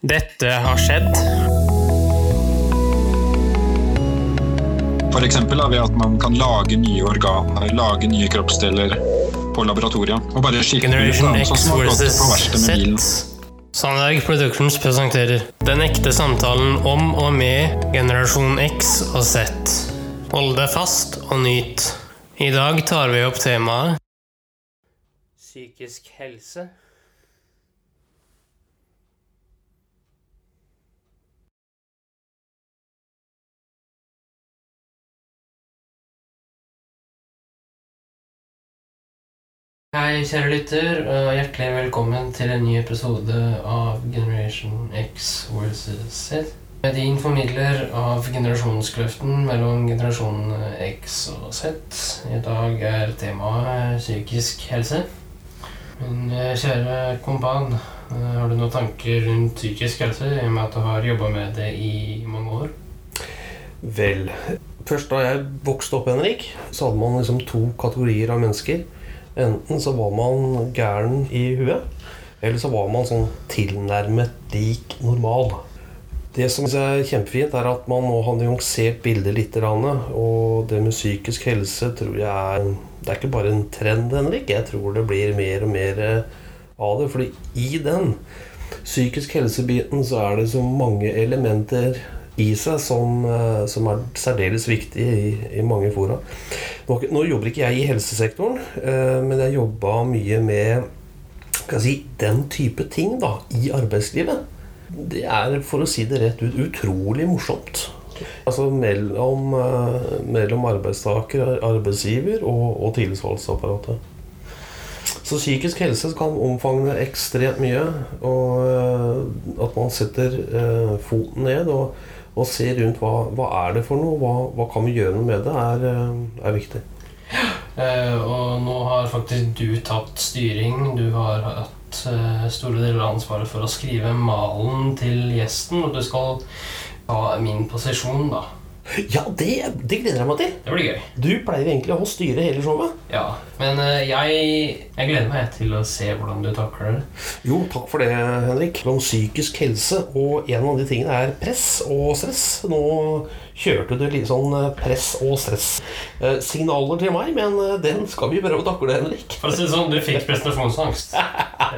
Dette har skjedd. For eksempel da, ved at man kan lage nye organer, lage nye kroppsdeler på laboratoriet. Og bare skippe ut Generation sånn som har gått på verkstedet med bilen. Z. Sandberg Productions presenterer Den ekte samtalen om og med generasjon X og Z. Hold deg fast og nyt. I dag tar vi opp temaet Psykisk helse. Hei, kjære lytter, og hjertelig velkommen til en ny episode av Generation X versus Z. Med Din formidler av generasjonskløften mellom generation X og Z. I dag er temaet psykisk helse. Min eh, kära kjære kompan, eh, har du noen tanker rundt psykisk helse, i og med at du har jobba med det i mange år? Vel, først da jeg vokste opp, Henrik, så hadde man liksom to kategorier av mennesker. Enten så var man gæren i huet, eller så var man sånn tilnærmet lik normal. Det som er kjempefint, er at man nå har nyansert bildet litt. grann, Og det med psykisk helse tror jeg er Det er ikke bare en trend, Henrik. Jeg tror det blir mer og mer eh, av det. fordi i den psykisk helsebiten så er det så mange elementer i seg som, eh, som er særdeles viktig i, i mange fora. Nå, nå jobber ikke jeg i helsesektoren, eh, men jeg jobba mye med si, den type ting da, i arbeidslivet. Det er, for å si det rett ut, utrolig morsomt. Altså mellom, eh, mellom arbeidstaker, arbeidsgiver og, og tillitsvalgtapparatet. Så psykisk helse kan omfange ekstremt mye. Og eh, at man setter foten ned og, och se rundt hva, hva er det for noe, hva, hva kan vi gjøre noe med det, er, eh, er viktig. Eh, og nå har faktisk du tagit styring. Du har hatt uh, store deler av ansvaret for å skrive malen til gjesten, og du skal ta min posisjon, da. Ja, det, det gleder jeg meg til! Det blir gøy. Du pleier egentlig å styre hele showet. Ja, Men eh, jeg, jeg gleder meg til å se hvordan du takler det. Jo, takk for det, Henrik. Om psykisk helse, og en av de tingene er press og stress. Nå kjørte du litt sånn eh, press og stress-signaler til meg, men eh, den skal vi prøve å takle, Henrik. For å si det sånn, du fikk prestasjonsangst.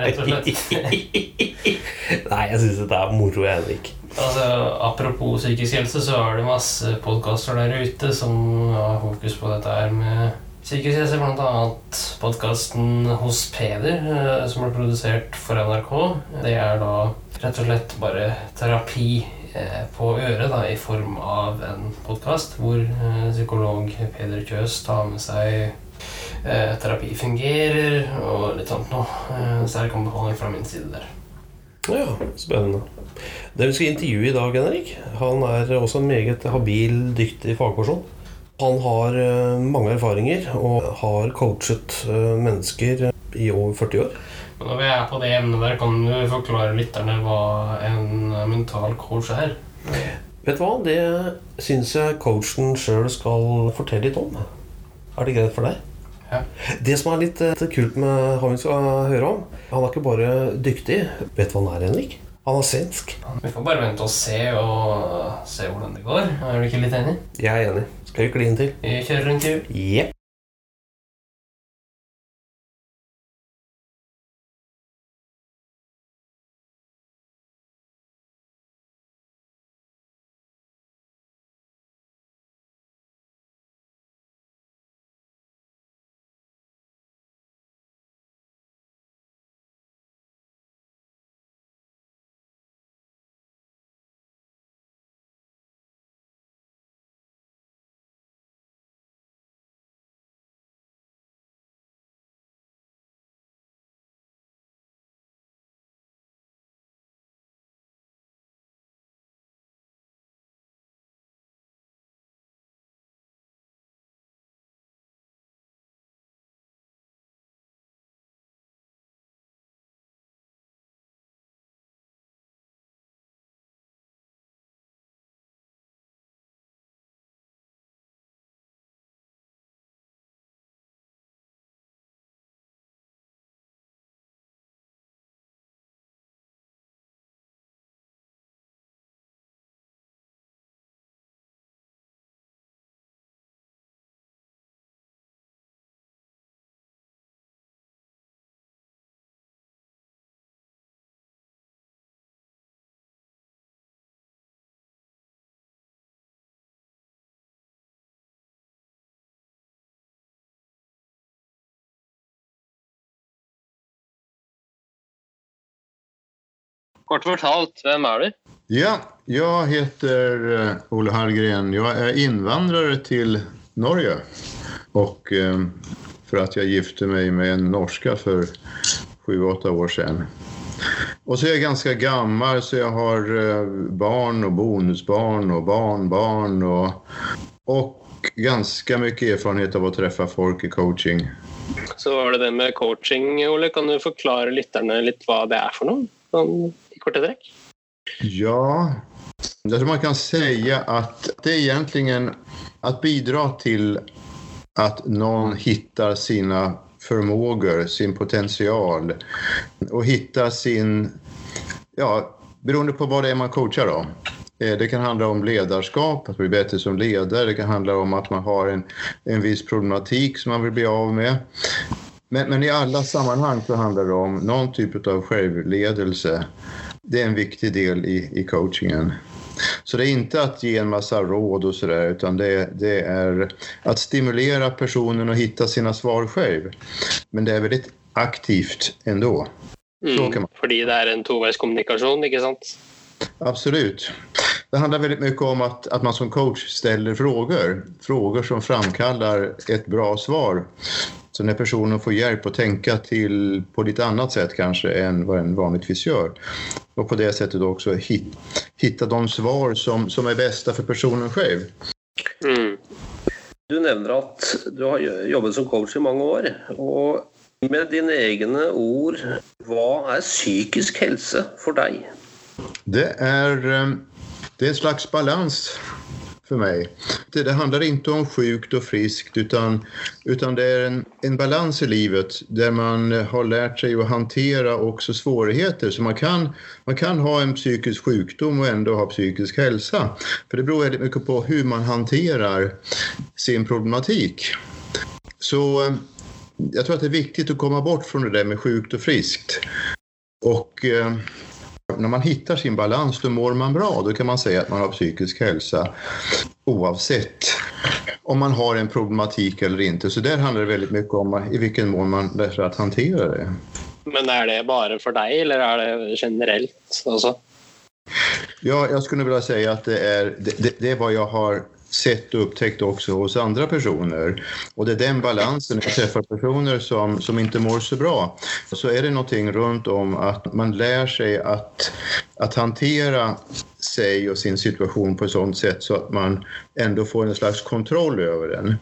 Rett og slett. Nei, jeg syns dette er moro, Henrik. Altså, apropos psykisk helse, så er det masse eh, podkaster der ute som har fokus på dette her med psykisk helse. Blant annet podkasten Hos Peder, eh, som ble produsert for NRK. Det er da rett og slett bare terapi eh, på øret da, i form av en podkast hvor psykolog Peder Kjøs tar med seg terapi fungerer og litt sånt noe. Eh, sterk anbefaling fra min side der. Ja, spennende. Den vi skal intervjue i dag, Henrik, han er også en meget habil, dyktig fagperson. Han har eh, mange erfaringer og har coachet eh, mennesker i over 40 år. Men når vi er på det emnet der, kan du forklare lytterne hva en mental coach er? Vet du hva? Det syns jeg coachen sjøl skal fortelle litt om. Er det greit for deg? Ja. Det som er litt eh, kult med han vi skal høre om Han er ikke bare dyktig. Vet du hva han er, Henrik? Han er svensk. Vi får bare vente og se og se hvordan det går. Er du ikke litt enig? Jeg er enig. Skal vi kline til? Vi kjører en tur. Jepp. Kort fortalt, vem är du? Ja, jag heter eh, Olle Hallgren. Jag är invandrare till Norge. Och eh, för att jag gifte mig med en norska för sju, åtta år sedan. Och så är jag ganska gammal så jag har eh, barn och bonusbarn och barnbarn och, och ganska mycket erfarenhet av att träffa folk i coaching. Så var det det med coaching, Olle. Kan du förklara lyssnarna lite vad det är för något korta drag? Ja, jag tror man kan säga att det är egentligen att bidra till att någon hittar sina förmågor, sin potential och hittar sin, ja, beroende på vad det är man coachar då. Eh, det kan handla om ledarskap, att bli bättre som ledare. Det kan handla om att man har en, en viss problematik som man vill bli av med. Men, men i alla sammanhang så handlar det om någon typ av självledelse. Det är en viktig del i, i coachingen. Så det är inte att ge en massa råd och sådär utan det, det, är att stimulera personen att hitta sina svar själv. Men det är väldigt aktivt ändå. Mm, För det är en tvåvägskommunikation, inte sant? Absolut. Det handlar väldigt mycket om att, att man som coach ställer frågor. Frågor som framkallar ett bra svar. Så när personen får hjälp att tänka till på lite annat sätt kanske än vad en vanligtvis gör. Och på det sättet också hit, hitta de svar som, som är bästa för personen själv. Mm. Du nämner att du har jobbat som coach i många år. Och med dina egna ord, vad är psykisk hälsa för dig? Det är, eh, det är en slags balans för mig. Det, det, handlar inte om sjukt och friskt utan, utan det är en, en balans i livet där man har lärt sig att hantera också svårigheter. Så man kan, man kan ha en psykisk sjukdom och ändå ha psykisk hälsa. För det beror väldigt mycket på hur man hanterar sin problematik. Så eh, jag tror att det är viktigt att komma bort från det där med sjukt och friskt. Och eh, när man hittar sin balans då mår man bra. Då kan man säga att man har psykisk hälsa oavsett om man har en problematik eller inte. Så där handlar det väldigt mycket om i vilken mån man lär sig att hantera det. Men är det bara för dig eller är det generellt? Alltså? Ja, jag skulle vilja säga att det är, det, det är vad jag har sett och upptäckt också hos andra personer. Och det är den balansen, när jag träffar personer som, som inte mår så bra, så är det någonting runt om att man lär sig att, att hantera sig och sin situation på ett sådant sätt så att man ändå får en slags kontroll över den.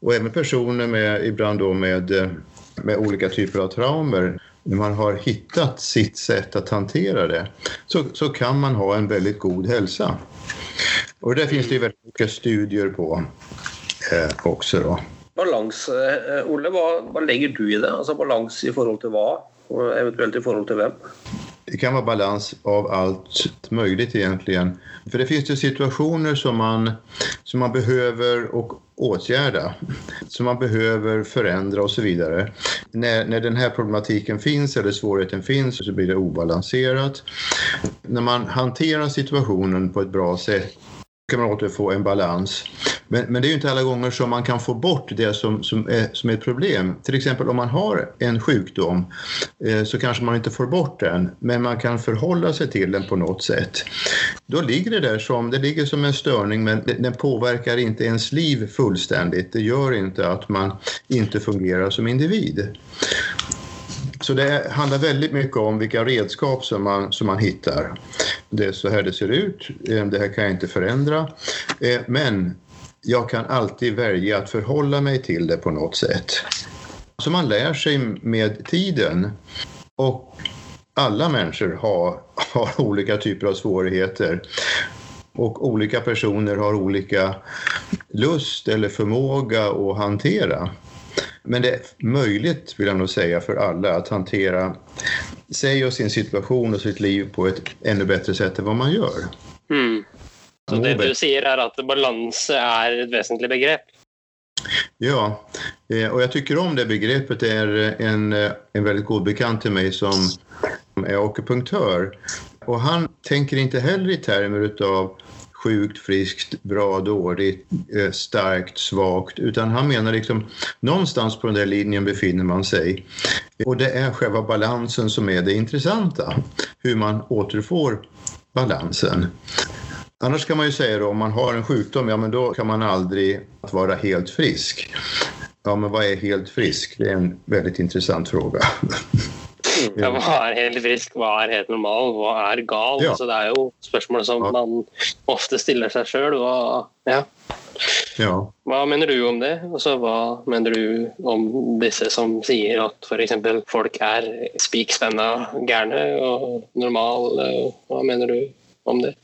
Och även personer med, ibland då med, med olika typer av traumer när man har hittat sitt sätt att hantera det så, så kan man ha en väldigt god hälsa. Och det finns det ju väldigt mycket studier på eh, också. Då. Balans, eh, Olle, vad, vad lägger du i det? Alltså balans i förhållande till vad? Och eventuellt i förhållande till vem? Det kan vara balans av allt möjligt egentligen. För det finns ju situationer som man, som man behöver och åtgärda, som man behöver förändra och så vidare. När, när den här problematiken finns eller svårigheten finns så blir det obalanserat. När man hanterar situationen på ett bra sätt kan man återfå en balans. Men, men det är ju inte alla gånger som man kan få bort det som, som, är, som är ett problem. Till exempel om man har en sjukdom eh, så kanske man inte får bort den men man kan förhålla sig till den på något sätt. Då ligger det där som, det ligger som en störning men den påverkar inte ens liv fullständigt. Det gör inte att man inte fungerar som individ. Så det handlar väldigt mycket om vilka redskap som man, som man hittar. Det är så här det ser ut, eh, det här kan jag inte förändra. Eh, men jag kan alltid välja att förhålla mig till det på något sätt. Så man lär sig med tiden. Och alla människor har, har olika typer av svårigheter. Och olika personer har olika lust eller förmåga att hantera. Men det är möjligt, vill jag nog säga, för alla att hantera sig och sin situation och sitt liv på ett ännu bättre sätt än vad man gör. Mm. Så det du säger är att balans är ett väsentligt begrepp? Ja, eh, och jag tycker om det begreppet. Det är en, en väldigt god bekant till mig som är akupunktör. Och han tänker inte heller i termer av sjukt, friskt, bra, dåligt, eh, starkt, svagt. Utan han menar liksom någonstans på den där linjen befinner man sig. Och det är själva balansen som är det intressanta. Hur man återfår balansen. Annars kan man ju säga då om man har en sjukdom, ja men då kan man aldrig vara helt frisk. Ja men vad är helt frisk? Det är en väldigt intressant fråga. Ja, hva er helt frisk, hva er helt normal, hva er gal? Ja. Så det er jo spørsmål som Ja. man ofte stiller seg sjøl. Ja. Ja. hva mener du om det? Og så hva mener du om disse som sier at f.eks. folk er spikspenna gærne og normale? Hva mener du om det?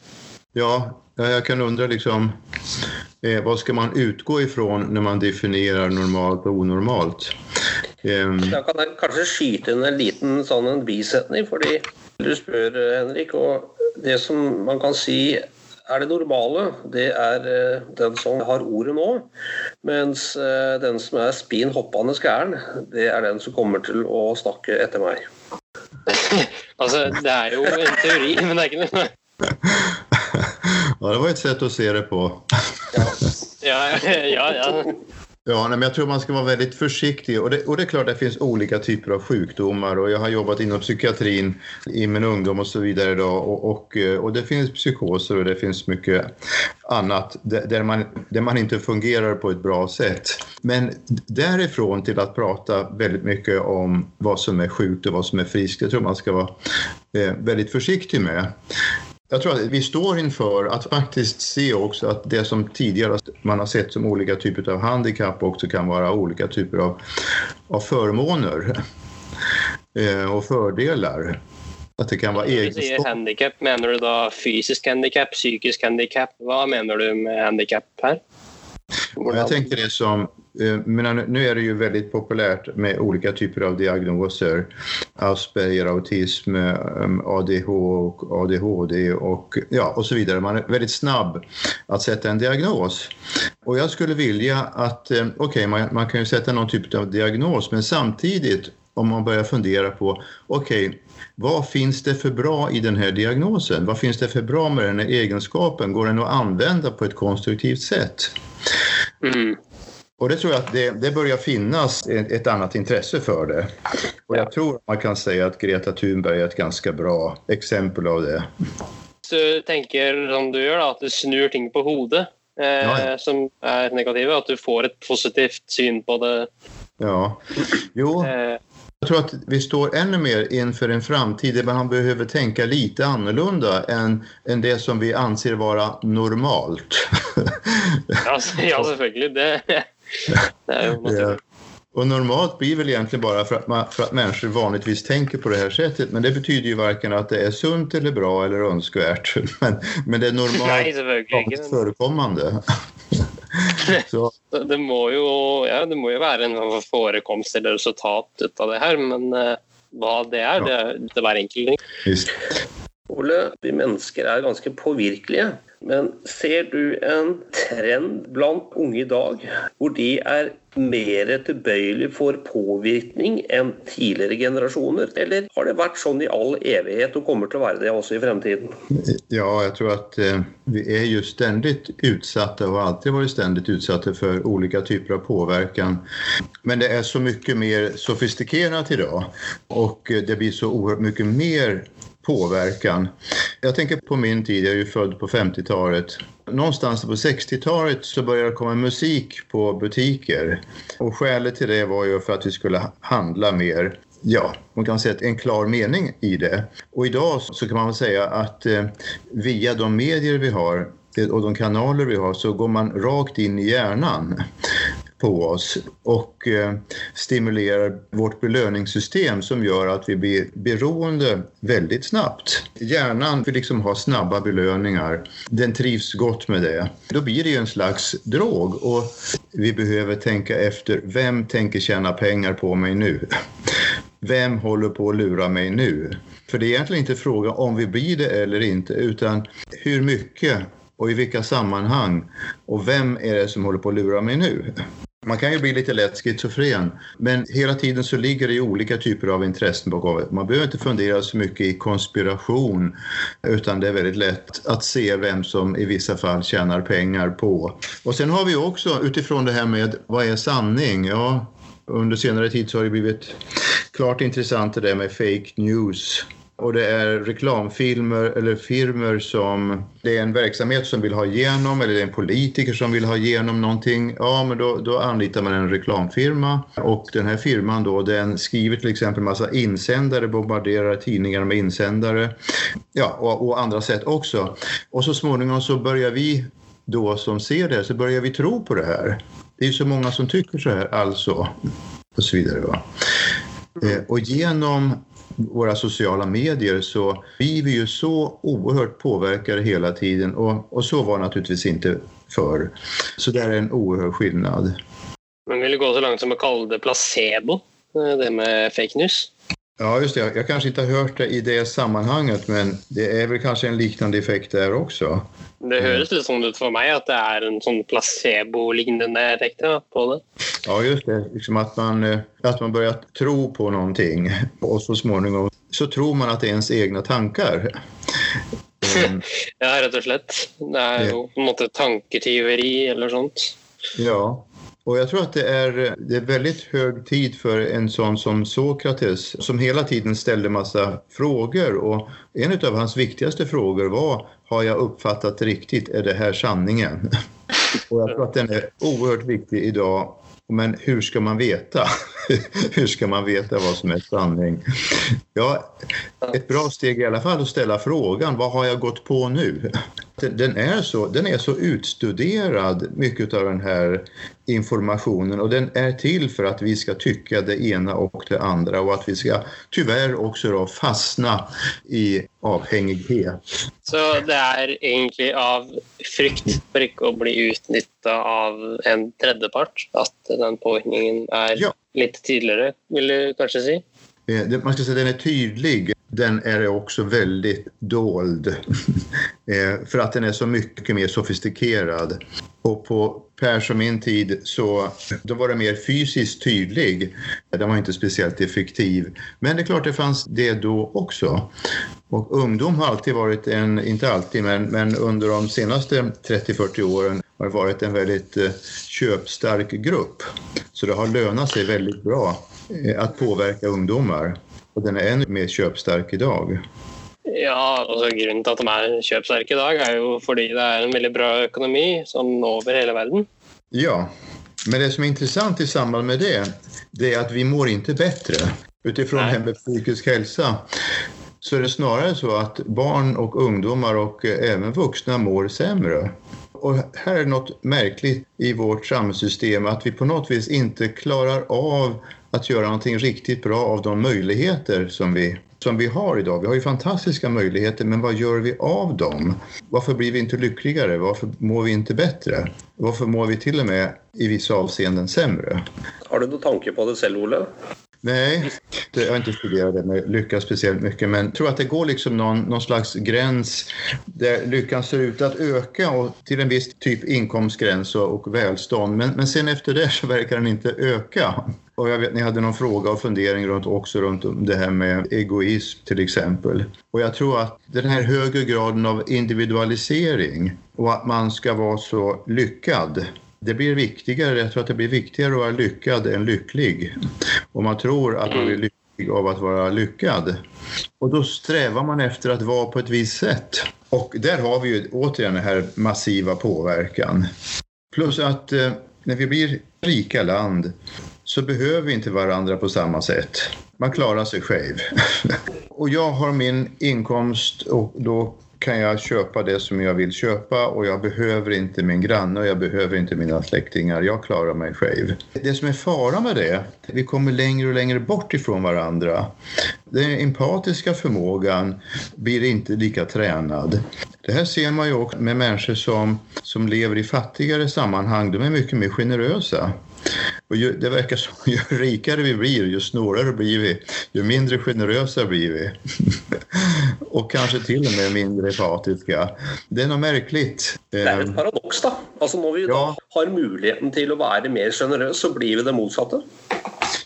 Ja, ja, jag kan undra liksom eh, vad ska man utgå ifrån när man definierar normalt och onormalt? Ehm, Da kan jeg kanskje skyte inn en liten sånn en bisetning, fordi du spør, Henrik, og det som man kan si er det normale, det er eh, den som har ordet nå. Mens eh, den som er spin hoppende gæren, det er den som kommer til å snakke etter meg. Altså, det er jo en teori, men det ikke noe ja, det var ett sätt att se det på. Ja, ja, ja. Ja, men jag tror man ska vara väldigt försiktig. Och det, och det är klart det finns olika typer av sjukdomar och jag har jobbat inom psykiatrin i min ungdom och så vidare idag och, och, eh, och det finns psykoser och det finns mycket annat där man, där man inte fungerar på ett bra sätt. Men därifrån till att prata väldigt mycket om vad som är sjukt och vad som är friskt, jag tror man ska vara eh, väldigt försiktig med. Jag tror att vi står inför att faktiskt se också att det som tidigare man har sett som olika typer av handikapp också kan vara olika typer av, av förmåner eh, och fördelar. Att det kan vara du egenskaper. handikap, mener du da fysisk handikap, psykisk handikap? Hva mener du med handikap her? Och Jag tänker det som, Eh, men nu är det ju väldigt populärt med olika typer av diagnoser. Asperger, autism, ehm, ADH och ADHD och, ja, och så vidare. Man är väldigt snabb att sätta en diagnos. Och jag skulle vilja att, okej, okej man, man kan ju sätta någon typ av diagnos men samtidigt om man börjar fundera på, okej vad finns det för bra i den här diagnosen? Vad finns det för bra med den här egenskapen? Går den att använda på ett konstruktivt sätt? Mm. Och det tror jag att det, det börjar finnas ett, ett annat intresse för det. Och jag tror man kan säga att Greta Thunberg är ett ganska bra exempel av det. Du tenker som du gjør, da, at du snur ting på hodet, eh, Ja, som er negative, at du får et positivt syn på det. Ja, jo, Eh, jag tror att vi står ännu mer inför en framtid där man behöver tänka lite annorlunda än, än det som vi anser vara normalt. ja, ja, selvfølgelig. Det, det jo Ja. Och normalt blir väl egentligen bara för att, man, för att människor vanligtvis tänker på det här sättet. Men det betyder ju varken att det är sunt eller bra eller önskvärt. Men, men det är normalt vanligt ikke. förekommande. Så, Det må, jo, ja, det må jo være en forekomst eller resultat av det her, men eh, hva det det er det er hver enkelt. visst. Ole, vi mennesker er ganske påvirkelige. Men ser du en trend bland unge i dag hvor de är mer tilbøyelige för påvirkning än tidigare generationer? Eller har det varit sånn i all evighet och kommer att vara det också i framtiden? Ja, jag tror att eh, vi är ju ständigt utsatta och har alltid varit ständigt utsatta för olika typer av påverkan. Men det är så mycket mer sofistikerat idag och eh, det blir så oerhört mycket mer påverkan. Jag tänker på min tid, jag är ju född på 50-talet. Någonstans på 60-talet så började det komma musik på butiker. Och skälet till det var ju för att vi skulle handla mer. Ja, man kan säga att en klar mening i det. Och idag så kan man väl säga att eh, via de medier vi har eh, och de kanaler vi har så går man rakt in i hjärnan på oss och eh, stimulerar vårt belöningssystem som gör att vi blir beroende väldigt snabbt. Hjärnan vill liksom ha snabba belöningar. Den trivs gott med det. Då blir det ju en slags drog och vi behöver tänka efter. Vem tänker tjäna pengar på mig nu? Vem håller på att lura mig nu? För det är egentligen inte fråga om vi blir det eller inte utan hur mycket och i vilka sammanhang och vem är det som håller på att lura mig nu? Man kan ju bli lite lätt schizofren, men hela tiden så ligger det ju olika typer av intressen bakom. Man behöver inte fundera så mycket i konspiration, utan det är väldigt lätt att se vem som i vissa fall tjänar pengar på. Och sen har vi också utifrån det här med vad är sanning? Ja, under senare tid så har det blivit klart intressant det där med fake news. Och det är reklamfilmer eller firmer som det är en verksamhet som vill ha igenom eller det är en politiker som vill ha igenom någonting. Ja, men då, då anlitar man en reklamfirma och den här firman då den skriver till exempel massa insändare, bombarderar tidningar med insändare. Ja, och, och andra sätt också. Och så småningom så börjar vi då som ser det så börjar vi tro på det här. Det är ju så många som tycker så här alltså och så vidare. Va? Eh, och genom våra sociala medier så blir vi ju så oerhört påverkade hela tiden och, och så var naturligtvis inte förr. Så det är en oerhörd skillnad. Men vill du gå så långt som att kalla det placebo, eh, det med fake news? Ja, just det. Jag kanske inte har hört det i det sammanhanget, men det är väl kanske en liknande effekt där också. Det hörs lite sånt ut för mig att det är en sån placebo-liknande effekt på det. Ja, just det. Liksom att, man, eh, att man börjar tro på någonting och så småningom så tror man att det är ens egna tankar. Mm. ja, rätt och slett. Det är ju på något tanketeori eller sånt. Ja, och jag tror att det är, det är väldigt hög tid för en sån som Sokrates som hela tiden ställde massa frågor och en av hans viktigaste frågor var har jag uppfattat riktigt, är det här sanningen? Och jag tror att den är oerhört viktig idag men hur ska man veta? hur ska man veta vad som är sanning? Ja, ett bra steg i alla fall att ställa frågan, vad har jag gått på nu? Den är så, den är så utstuderad, mycket av den här informationen och den är till för att vi ska tycka det ena och det andra och att vi ska tyvärr också då fastna i avhängighet. Så det är egentligen av frykt för inte att bli utnyttjad av en tredjepart att den påverkningen är ja. lite tydligare, vill du kanske säga? Eh, man ska säga att den är tydlig. Den är också väldigt dold. Eh, för att den är så mycket mer sofistikerad. Och på Pers och min tid så då var det mer fysiskt tydlig. Den var inte speciellt effektiv. Men det är klart det fanns det då också. Och ungdom har alltid varit en, inte alltid, men, men under de senaste 30-40 åren har det varit en väldigt eh, köpstark grupp. Så det har lönat sig väldigt bra eh, att påverka ungdomar. Och den är ännu mer köpstark idag. Ja, altså Grunnen til at de er kjøpsterke i dag, er jo fordi det er en väldigt bra ekonomi sånn over hela världen. Ja, men det som är intressant i samband med det, det är att vi mår inte bättre. Utifrån Nej. med psykisk hälsa så är det snarare så att barn och ungdomar och även vuxna mår sämre. Och här är något märkligt i vårt samhällssystem att vi på något vis inte klarar av att göra någonting riktigt bra av de möjligheter som vi som vi har idag. Vi har ju fantastiska möjligheter, men vad gör vi av dem? Varför blir vi inte lyckligare? Varför mår vi inte bättre? Varför mår vi till och med i vissa avseenden sämre? Har du någon tanke på det själv, Olle? Nej, det, jag har inte studerat det med lycka speciellt mycket men jag tror att det går liksom någon, någon slags gräns där lyckan ser ut att öka och till en viss typ inkomstgräns och, och välstånd. Men, men sen efter det så verkar den inte öka. Och jag vet ni hade någon fråga och fundering runt, också runt det här med egoism till exempel. Och jag tror att den här högre graden av individualisering och att man ska vara så lyckad det blir viktigare, jag tror att det blir viktigare att vara lyckad än lycklig. Om man tror att man blir lycklig av att vara lyckad. Och då strävar man efter att vara på ett visst sätt. Och där har vi ju återigen den här massiva påverkan. Plus att eh, när vi blir rika land så behöver vi inte varandra på samma sätt. Man klarar sig själv. och jag har min inkomst och då kan jag köpa det som jag vill köpa och jag behöver inte min granne och jag behöver inte mina släktingar. Jag klarar mig själv. Det som är fara med det, vi kommer längre och längre bort ifrån varandra. Den empatiska förmågan blir inte lika tränad. Det här ser man ju också med människor som, som lever i fattigare sammanhang. De är mycket mer generösa. Och ju, det verkar som ju rikare vi blir, ju snålare blir vi, ju mindre generösa blir vi. och kanske till och med mindre empatiska. Det är något märkligt. Det er et paradoks, da. Altså Når vi Ja. har muligheten til å være mer sjenerøse, så blir vi det motsatte.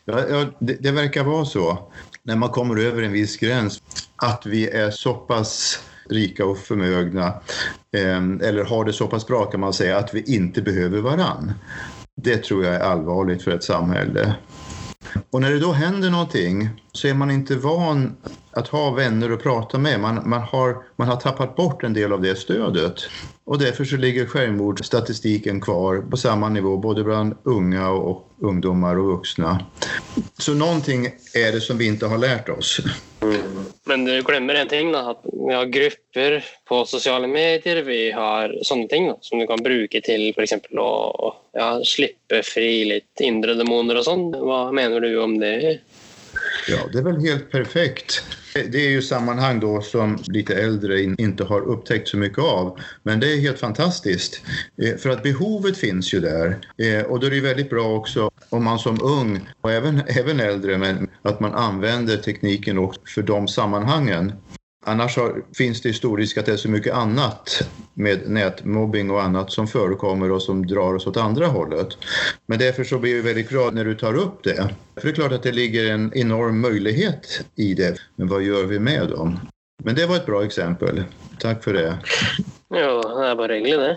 Ja, ja, det, det verkar vara så. När man kommer över en viss gräns att vi är så pass rika och förmögna eh, eller har det så pass bra kan man säga att vi inte behöver varann. Det tror jag är allvarligt för ett samhälle. Och när det då händer någonting så är man inte van att ha vänner att prata med. Man, man, har, man har tappat bort en del av det stödet. Och därför så ligger självmordsstatistiken kvar på samma nivå både bland unga och ungdomar och vuxna. Så någonting är det som vi inte har lärt oss. Men du glömmer en ting, då, att vi har grupper på sociala medier. Vi har sådana ting då, som du kan bruka till för exempel att ja, slippa fri lite inre demoner och sånt. Vad menar du om det? Ja, det är väl helt perfekt. Det är ju sammanhang då som lite äldre inte har upptäckt så mycket av. Men det är helt fantastiskt. Eh, för att behovet finns ju där. Eh, och då är det ju väldigt bra också om man som ung och även, även äldre men att man använder tekniken också för de sammanhangen. Annars har, finns det stor risk att det är så mycket annat med nätmobbing och annat som förekommer och som drar oss åt andra hållet. Men därför så blir jag väldigt glad när du tar upp det. För det är klart att det ligger en enorm möjlighet i det. Men vad gör vi med dem? Men det var ett bra exempel. Tack för det. Ja, det är bara regler det.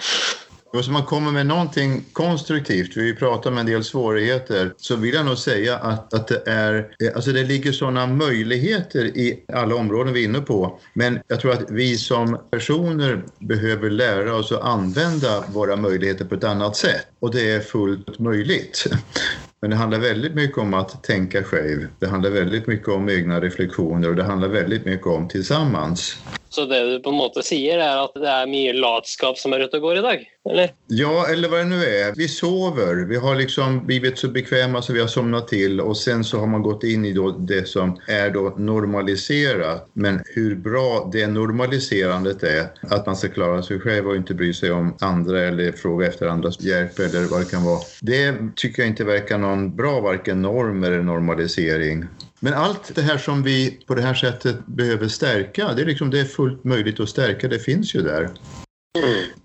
Och så man kommer med någonting konstruktivt, vi pratar om en del svårigheter, så vill jag nog säga att, att det, är, eh, alltså det ligger sådana möjligheter i alla områden vi är inne på. Men jag tror att vi som personer behöver lära oss att använda våra möjligheter på ett annat sätt. Och det är fullt möjligt. Men det handlar väldigt mycket om att tänka själv. Det handlar väldigt mycket om egna reflektioner och det handlar väldigt mycket om tillsammans. Så det du på en måte sier, er at det er mye latskap som er ute og går i dag? Eller? Ja, eller vad det nu är. Vi sover. Vi har liksom blivit så bekväma så vi har somnat till och sen så har man gått in i då det som är då normaliserat. Men hur bra det normaliserandet är, att man ska klara sig själv och inte bry sig om andra eller fråga efter andras hjälp eller vad det kan vara. Det tycker jag inte verkar någon bra varken norm eller normalisering. Men allt det här som vi på det här sättet behöver stärka, det är, liksom, det är fullt möjligt att stärka, det finns ju där.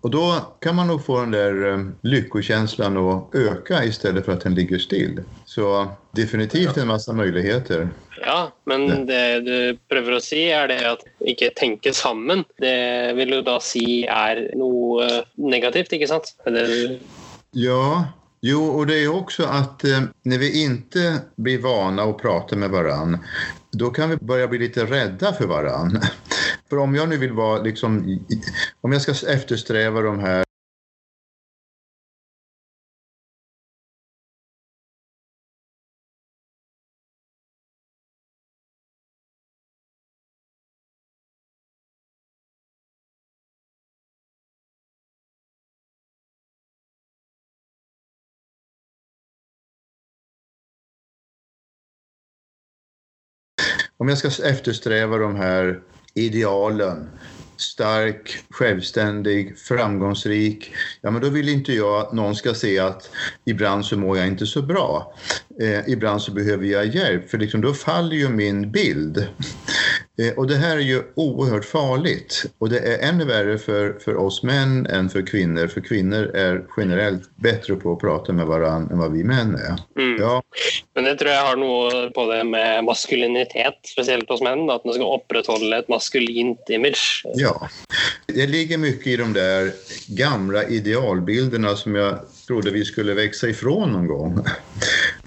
Och då kan man nog få den där eh, lyckokänslan att öka istället för att den ligger still. Så definitivt en massa möjligheter. Ja, men det du prøver å si, er det at ikke tenke sammen. Det vil du da si er noe negativt, ikke sant? Er du Ja, jo, och det är också att eh, när vi inte blir vana att prata med varann, då kan vi börja bli lite rädda för varann. För om jag nu vill vara liksom, om jag ska eftersträva de här om jag ska eftersträva de här idealen, stark, självständig, framgångsrik, ja men då vill inte jag att någon ska se att ibland så mår jag inte så bra. Eh, ibland så behöver jag hjälp, för liksom då faller ju min bild. Eh, och det här är ju oerhört farligt och det är ännu värre för, för oss män än för kvinnor, för kvinnor är generellt bättre på att prata med varandra än vad vi män är. Mm. Ja, Men det tror jeg har noe på det med maskulinitet, spesielt hos menn. da, At man skal opprettholde et maskulint image. Ja, det ligger mycket i de där gamla idealbilderna som jag trodde vi skulle växa ifrån någon gång.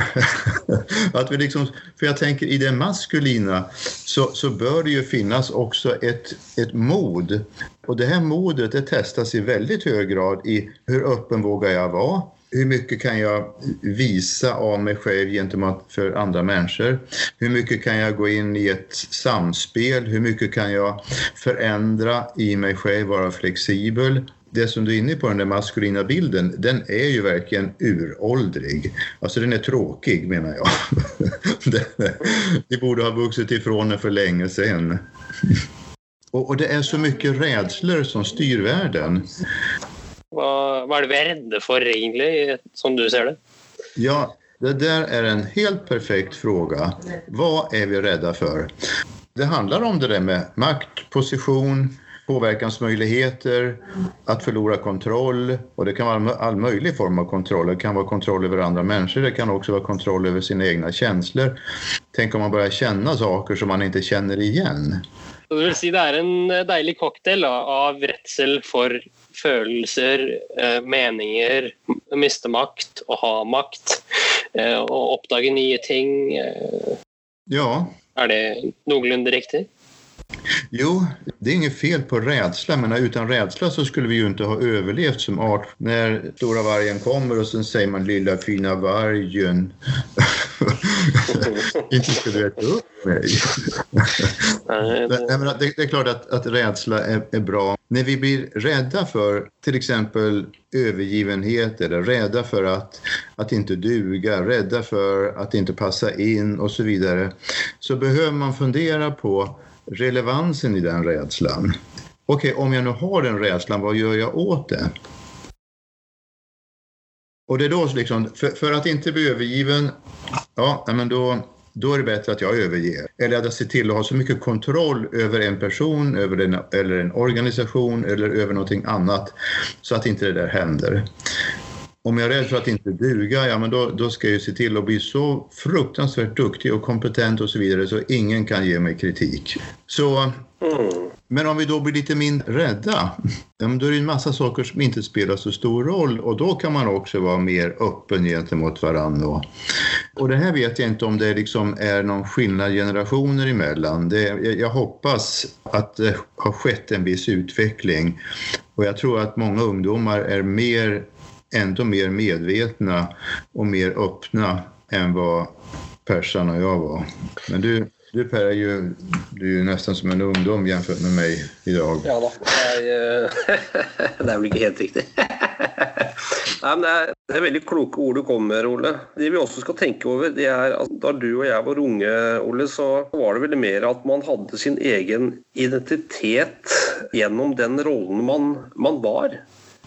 att vi liksom, för jag tänker i det maskulina så, så bör det ju finnas också ett, ett mod. Och det här modet det testas i väldigt hög grad i hur öppen vågar jag vara? Hur mycket kan jag visa av mig själv gentemot för andra människor? Hur mycket kan jag gå in i ett samspel? Hur mycket kan jag förändra i mig själv, vara flexibel? Det som du är inne på, den där maskulina bilden, den är ju verkligen uråldrig. Alltså den är tråkig menar jag. Vi borde ha vuxit ifrån den för länge sedan. Och, och det är så mycket rädslor som styr världen. Hva, hva er det vi er redde for, egentlig, som du ser det? Ja, det där är en helt perfekt fråga. Vad är vi rädda för? Det handlar om det där med makt, position, påverkansmöjligheter, att förlora kontroll. Och det kan vara all möjlig form av kontroll. Det kan vara kontroll över andra människor, det kan också vara kontroll över sina egna känslor. Tänk om man börjar känna saker som man inte känner igen. Det vill säga, det är en deilig cocktail av rädsel för følelser, eh, meninger, miste makt og ha makt. Eh, og oppdage nye ting. Eh. Ja. Är det någorlunda riktigt? Jo, det är inget fel på rädsla, men utan rädsla så skulle vi ju inte ha överlevt som art. När stora vargen kommer och sen säger man lilla fina vargen. inte ska du äta upp mig. Nej, det... det, är klart att, att rädsla är, är, bra. När vi blir rädda för till exempel övergivenhet eller rädda för att, att inte duga, rädda för att inte passa in och så vidare så behöver man fundera på relevansen i den rädslan. Okej, okay, om jag nu har den rädslan, vad gör jag åt det? Och det är då liksom, för, för att inte bli övergiven, ja, men då, då är det bättre att jag överger. Eller att jag ser till att ha så mycket kontroll över en person, över en, eller en organisation eller över någonting annat så att inte det där händer. Om jag är rädd för att inte duga, ja men då, då ska jag se till att bli så fruktansvärt duktig och kompetent och så vidare så ingen kan ge mig kritik. Så, mm. Men om vi då blir lite mindre rädda, ja, då är det en massa saker som inte spelar så stor roll och då kan man också vara mer öppen gentemot varandra. Och, och det här vet jag inte om det liksom är någon skillnad generationer emellan. Det, jag, jag hoppas att det har skett en viss utveckling och jag tror att många ungdomar är mer ändå mer medvetna och mer öppna än vad Persan och jag var. Men du, du Per är ju, du är ju nästan som en ungdom jämfört med mig idag. Ja, då. Det är väl inte helt riktigt. Nej, det, är det kloka ord du kommer med, Det vi också ska tänka över det är att när du och jag var unga, Olle så var det väl mer att man hade sin egen identitet genom den rollen man, man var.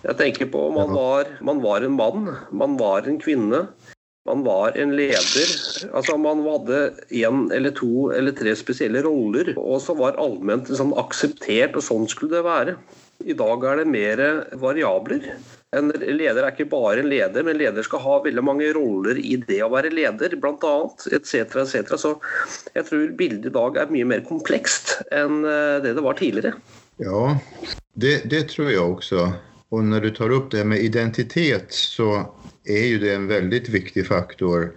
Jag tänker på man var, man var en man, man var en kvinna, man var en ledare. Alltså man hade en eller två eller tre speciella roller och så var allmänt liksom accepterat och sånt skulle det vara. Idag är det mer variabler. En ledare är inte bara en ledare, men ledare ska ha väldigt många roller i det vara ledare, bland annat, etc. etc. Så jag tror bilden idag är mycket mer komplext än eh, det det var tidigare. Ja, det, det tror jag också. Och när du tar upp det med identitet så är ju det en väldigt viktig faktor.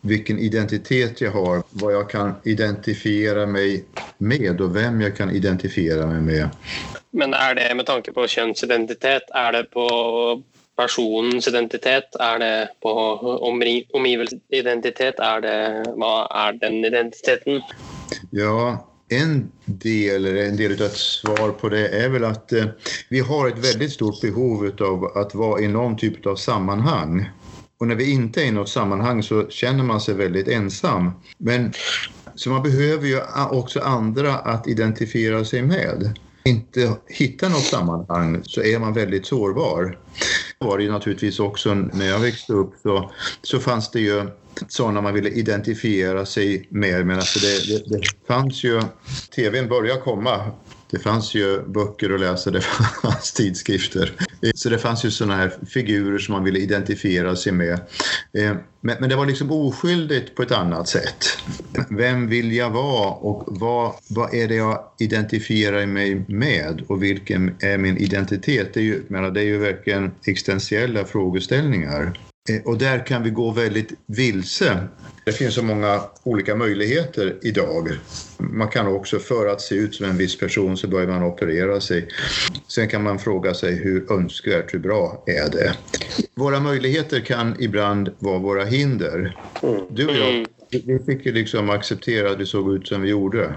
Vilken identitet jag har, vad jag kan identifiera mig med och vem jag kan identifiera mig med. Men är det med tanke på könsidentitet, är det på personens identitet, är det på omgivelsesidentitet, är det, vad är den identiteten? Ja, en del, eller en del av ett svar på det är väl att eh, vi har ett väldigt stort behov av att vara i någon typ av sammanhang. Och när vi inte är i något sammanhang så känner man sig väldigt ensam. Men, så man behöver ju också andra att identifiera sig med. Inte hitta något sammanhang så är man väldigt sårbar. Det var det ju naturligtvis också när jag växte upp så, så fanns det ju sådana man ville identifiera sig med. Men alltså det, det, det fanns ju, tvn började komma det fanns ju böcker att läsa, det fanns tidskrifter. Så det fanns ju sådana här figurer som man ville identifiera sig med. Eh, men, men, det var liksom oskyldigt på ett annat sätt. Vem vill jag vara och vad, vad är det jag identifierar mig med och vilken är min identitet? Det är ju, menar, det är ju verkligen existentiella frågeställningar. Eh, och där kan vi gå väldigt vilse. Det finns så många olika möjligheter idag. Man kan också, för att se ut som en viss person så börjar man operera sig. Sen kan man fråga sig hur önskvärt, hur bra är det? Våra möjligheter kan ibland vara våra hinder. Du och jag, vi fick ju liksom acceptera att vi såg ut som vi gjorde.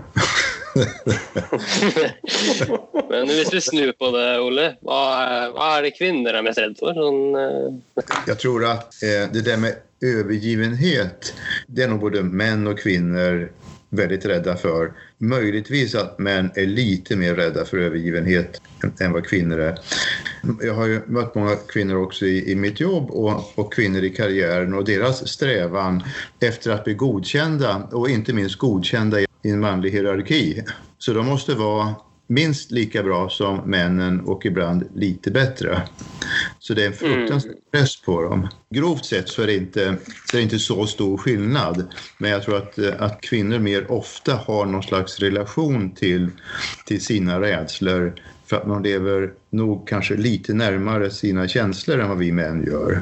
Men om vi snur på det, Olle. Vad är, vad är det kvinnor är mest rädda för? Sån, uh... Eh, Jag tror att eh, det där med övergivenhet, det är nog både män och kvinnor väldigt rädda för. Möjligtvis att män är lite mer rädda för övergivenhet än, än vad kvinnor är. Jag har ju mött många kvinnor också i, i mitt jobb och, och kvinnor i karriären och deras strävan efter att bli godkända och inte minst godkända i en manlig hierarki. Så de måste vara minst lika bra som männen och ibland lite bättre. Så det är en fruktansvärd press på dem. Grovt sett så är det inte, så det inte så stor skillnad. Men jag tror att, eh, att kvinnor mer ofta har någon slags relation till, till sina rädslor för att man lever nog kanske lite närmare sina känslor än vad vi män gör.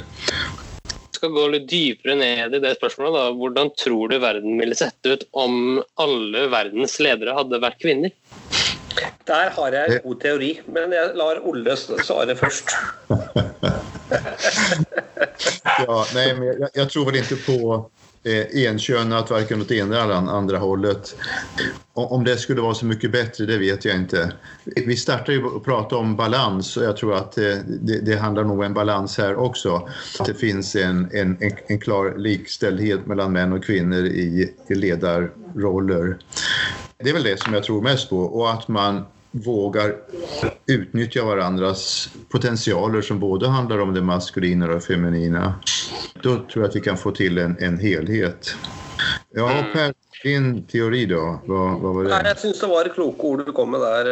Skal gå litt dypere ned i det spørsmålet. Da. Hvordan tror du verden ville sett ut om alle verdens ledere hadde vært kvinner? Der har jeg en god teori, men jeg lar Olle svare først. Ja, nej, men jag, jag tror väl inte på eh, enkönat varken åt ena eller andra hållet. Om, det skulle vara så mycket bättre, det vet jag inte. Vi startade ju att prata om balans och jag tror att eh, det, det handlar nog om en balans här också. Att det finns en, en, en, en klar likställdhet mellan män och kvinnor i, i ledarroller. Det är väl det som jag tror mest på och att man vågar utnyttja varandras potentialer som både handlar om det maskulina och det feminina. Då tror jag att vi kan få till en, en helhet. Ja, Per, din teori då? Vad, vad var det? jeg syns det var kloke ord du kom med der.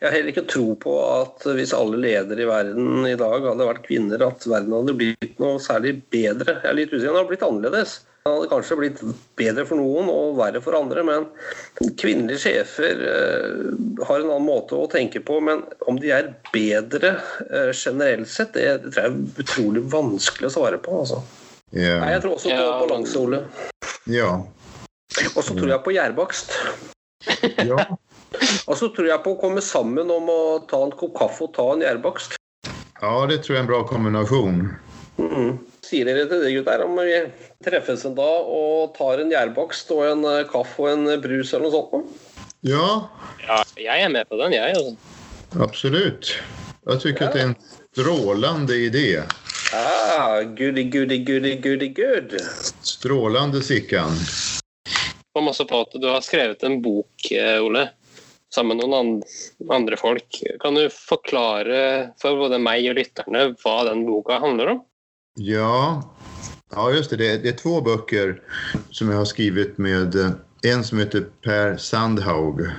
Jeg har heller ikke tro på at hvis alle ledere i verden i dag hadde vært kvinner, at verden hadde blitt noe særlig bedre. Jeg er litt usikker. Den hadde blitt annerledes. Den hadde kanskje blitt bedre for noen og verre for andre, men kvinnelige sjefer eh, har en annen måte å tenke på. Men om de er bedre eh, generelt sett, det, det tror jeg er utrolig vanskelig å svare på. Altså. Nei, Ja. jeg tror også på Ja. balanse, Ole. Ja. Og så tror jeg på gjærbakst. ja. Og så tror jeg på å komme sammen om å ta en kopp kaffe og ta en gjærbakst. Ja, det tror jag är en bra kombination. Mm. Sier dere til det, gutter, om vi treffes en dag og tar en gjærbakst og en eh, kaffe og en brus eller noe sånt? Ja, Ja, jeg er med på den, jeg. Altså. absolut. Jag tycker att det är en strålande idé. Ah, goody, goody, goody, goody, good. Strålande Sickan. Kom også på at du har skrevet en bok, eh, Ole, sammen med noen and- andre folk. Kan du forklare for både meg og lytterne hva den boka handler om? Ja, ja just det. det. är- Det är två böcker som jag har skrivit med eh, en som heter Per Sandhaug.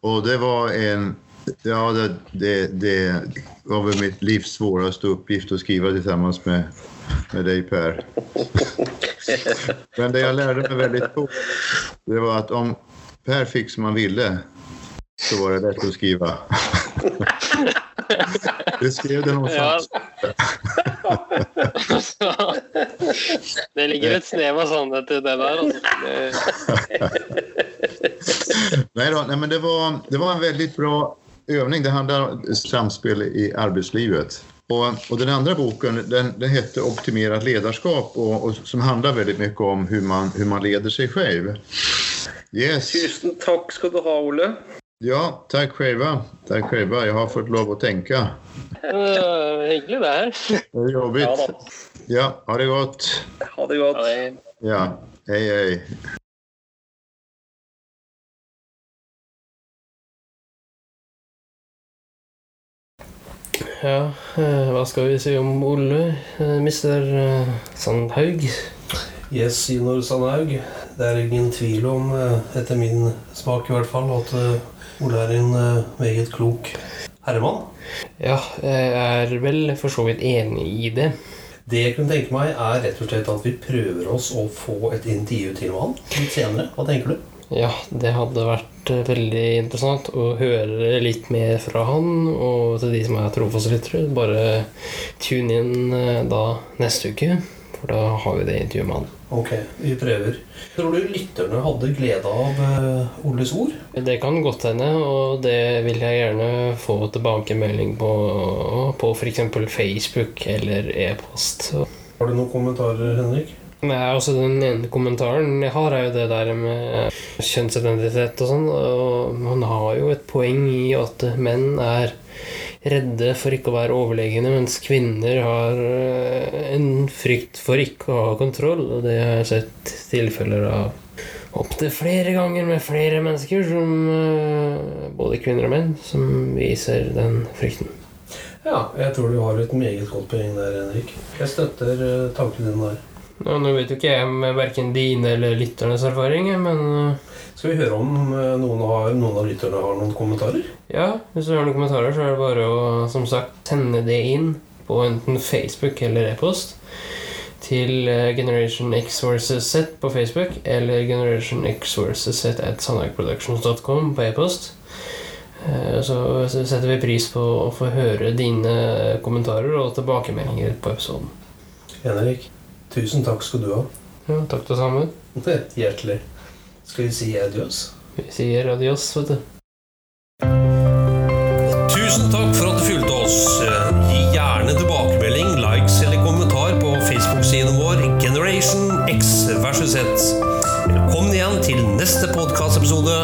Och det var en... Ja, det, det, det var väl mitt livs svåraste uppgift att skriva tillsammans med, med dig Per. Men det jag lärde mig väldigt fort, det var att om Per fick som han ville så var det lätt att skriva. Du skrev det någonstans. Det ligger et snev av sannhet i det. Altså. Det, Nej, då, nej men det var, det var en väldigt bra övning. Det handlar om samspel i arbetslivet. Och, och den andra boken den, den hette Optimerat ledarskap och, och som handlar väldigt mycket om hur man, hur man leder sig själv. Yes. Tusen takk skal du ha, Ole. Ja, tack själva. Tack själva. Jag har fått lov att tänka. hyggelig, det her. Det är jobbigt. Ja ha det gott. Ha det godt. Ja, hej hej. Ja, eh, hva skal vi si om Ole, eh, eh, Sandhaug? Yes, Inor Sandhaug. Det er ingen tvil om, eh, etter min smak i hvert fall, at eh, Ole er en eh, meget klok herremann. Ja, jeg er vel for så vidt enig i det. Det jeg kunne tenke meg, er rett og slett at vi prøver oss å få et intervju til med han litt senere. Hva tenker du? Ja, det hadde vært eh, veldig interessant å høre litt mer fra han. Og til de som er trofaste lyttere, bare tune inn eh, da neste uke. For da har vi det intervjuet med han. Ok, vi prøver. Tror du lytterne hadde glede av eh, Oles ord? Det kan godt hende, og det vil jeg gjerne få tilbakemelding på på f.eks. Facebook eller e-post. Har du noen kommentarer, Henrik? Nei, altså Den ene kommentaren jeg har, er jo det der med kjønnsidentitet og sånn. Og man har jo et poeng i at menn er redde for ikke å være overlegne, mens kvinner har eh, en frykt for ikke å ha kontroll. Og det har jeg sett tilfeller av opptil flere ganger med flere mennesker som eh, både kvinner og menn, som viser den frykten. Ja, jeg tror du har et meget godt poeng der, Henrik. Jeg støtter eh, tanken din der. Ja, nå vet jo ikke jeg med verken dine eller lytternes erfaringer, men øh, Skal vi høre om eh, noen, har, noen av lytterne har noen kommentarer? ja, hvis du har noen kommentarer, så er det bare å som sagt sende det inn på enten Facebook eller e-post til øh, Generation X versus Z på Facebook eller Generation X versus Z at sandbergproductions.com på e-post. Eh, Så så setter vi pris på å få høre dine kommentarer og tilbakemeldinger på episoden. Henrik, tusen takk skal du ha. Ja, takk det samme. Hjertelig. Skal vi si adios? Vi sier adios, vet du. Tusen takk for at du fulgte oss. Gi gjerne tilbakemelding, likes eller kommentar på Facebook-siden vår Generation X versus Z. Velkommen igjen til neste podkastepisode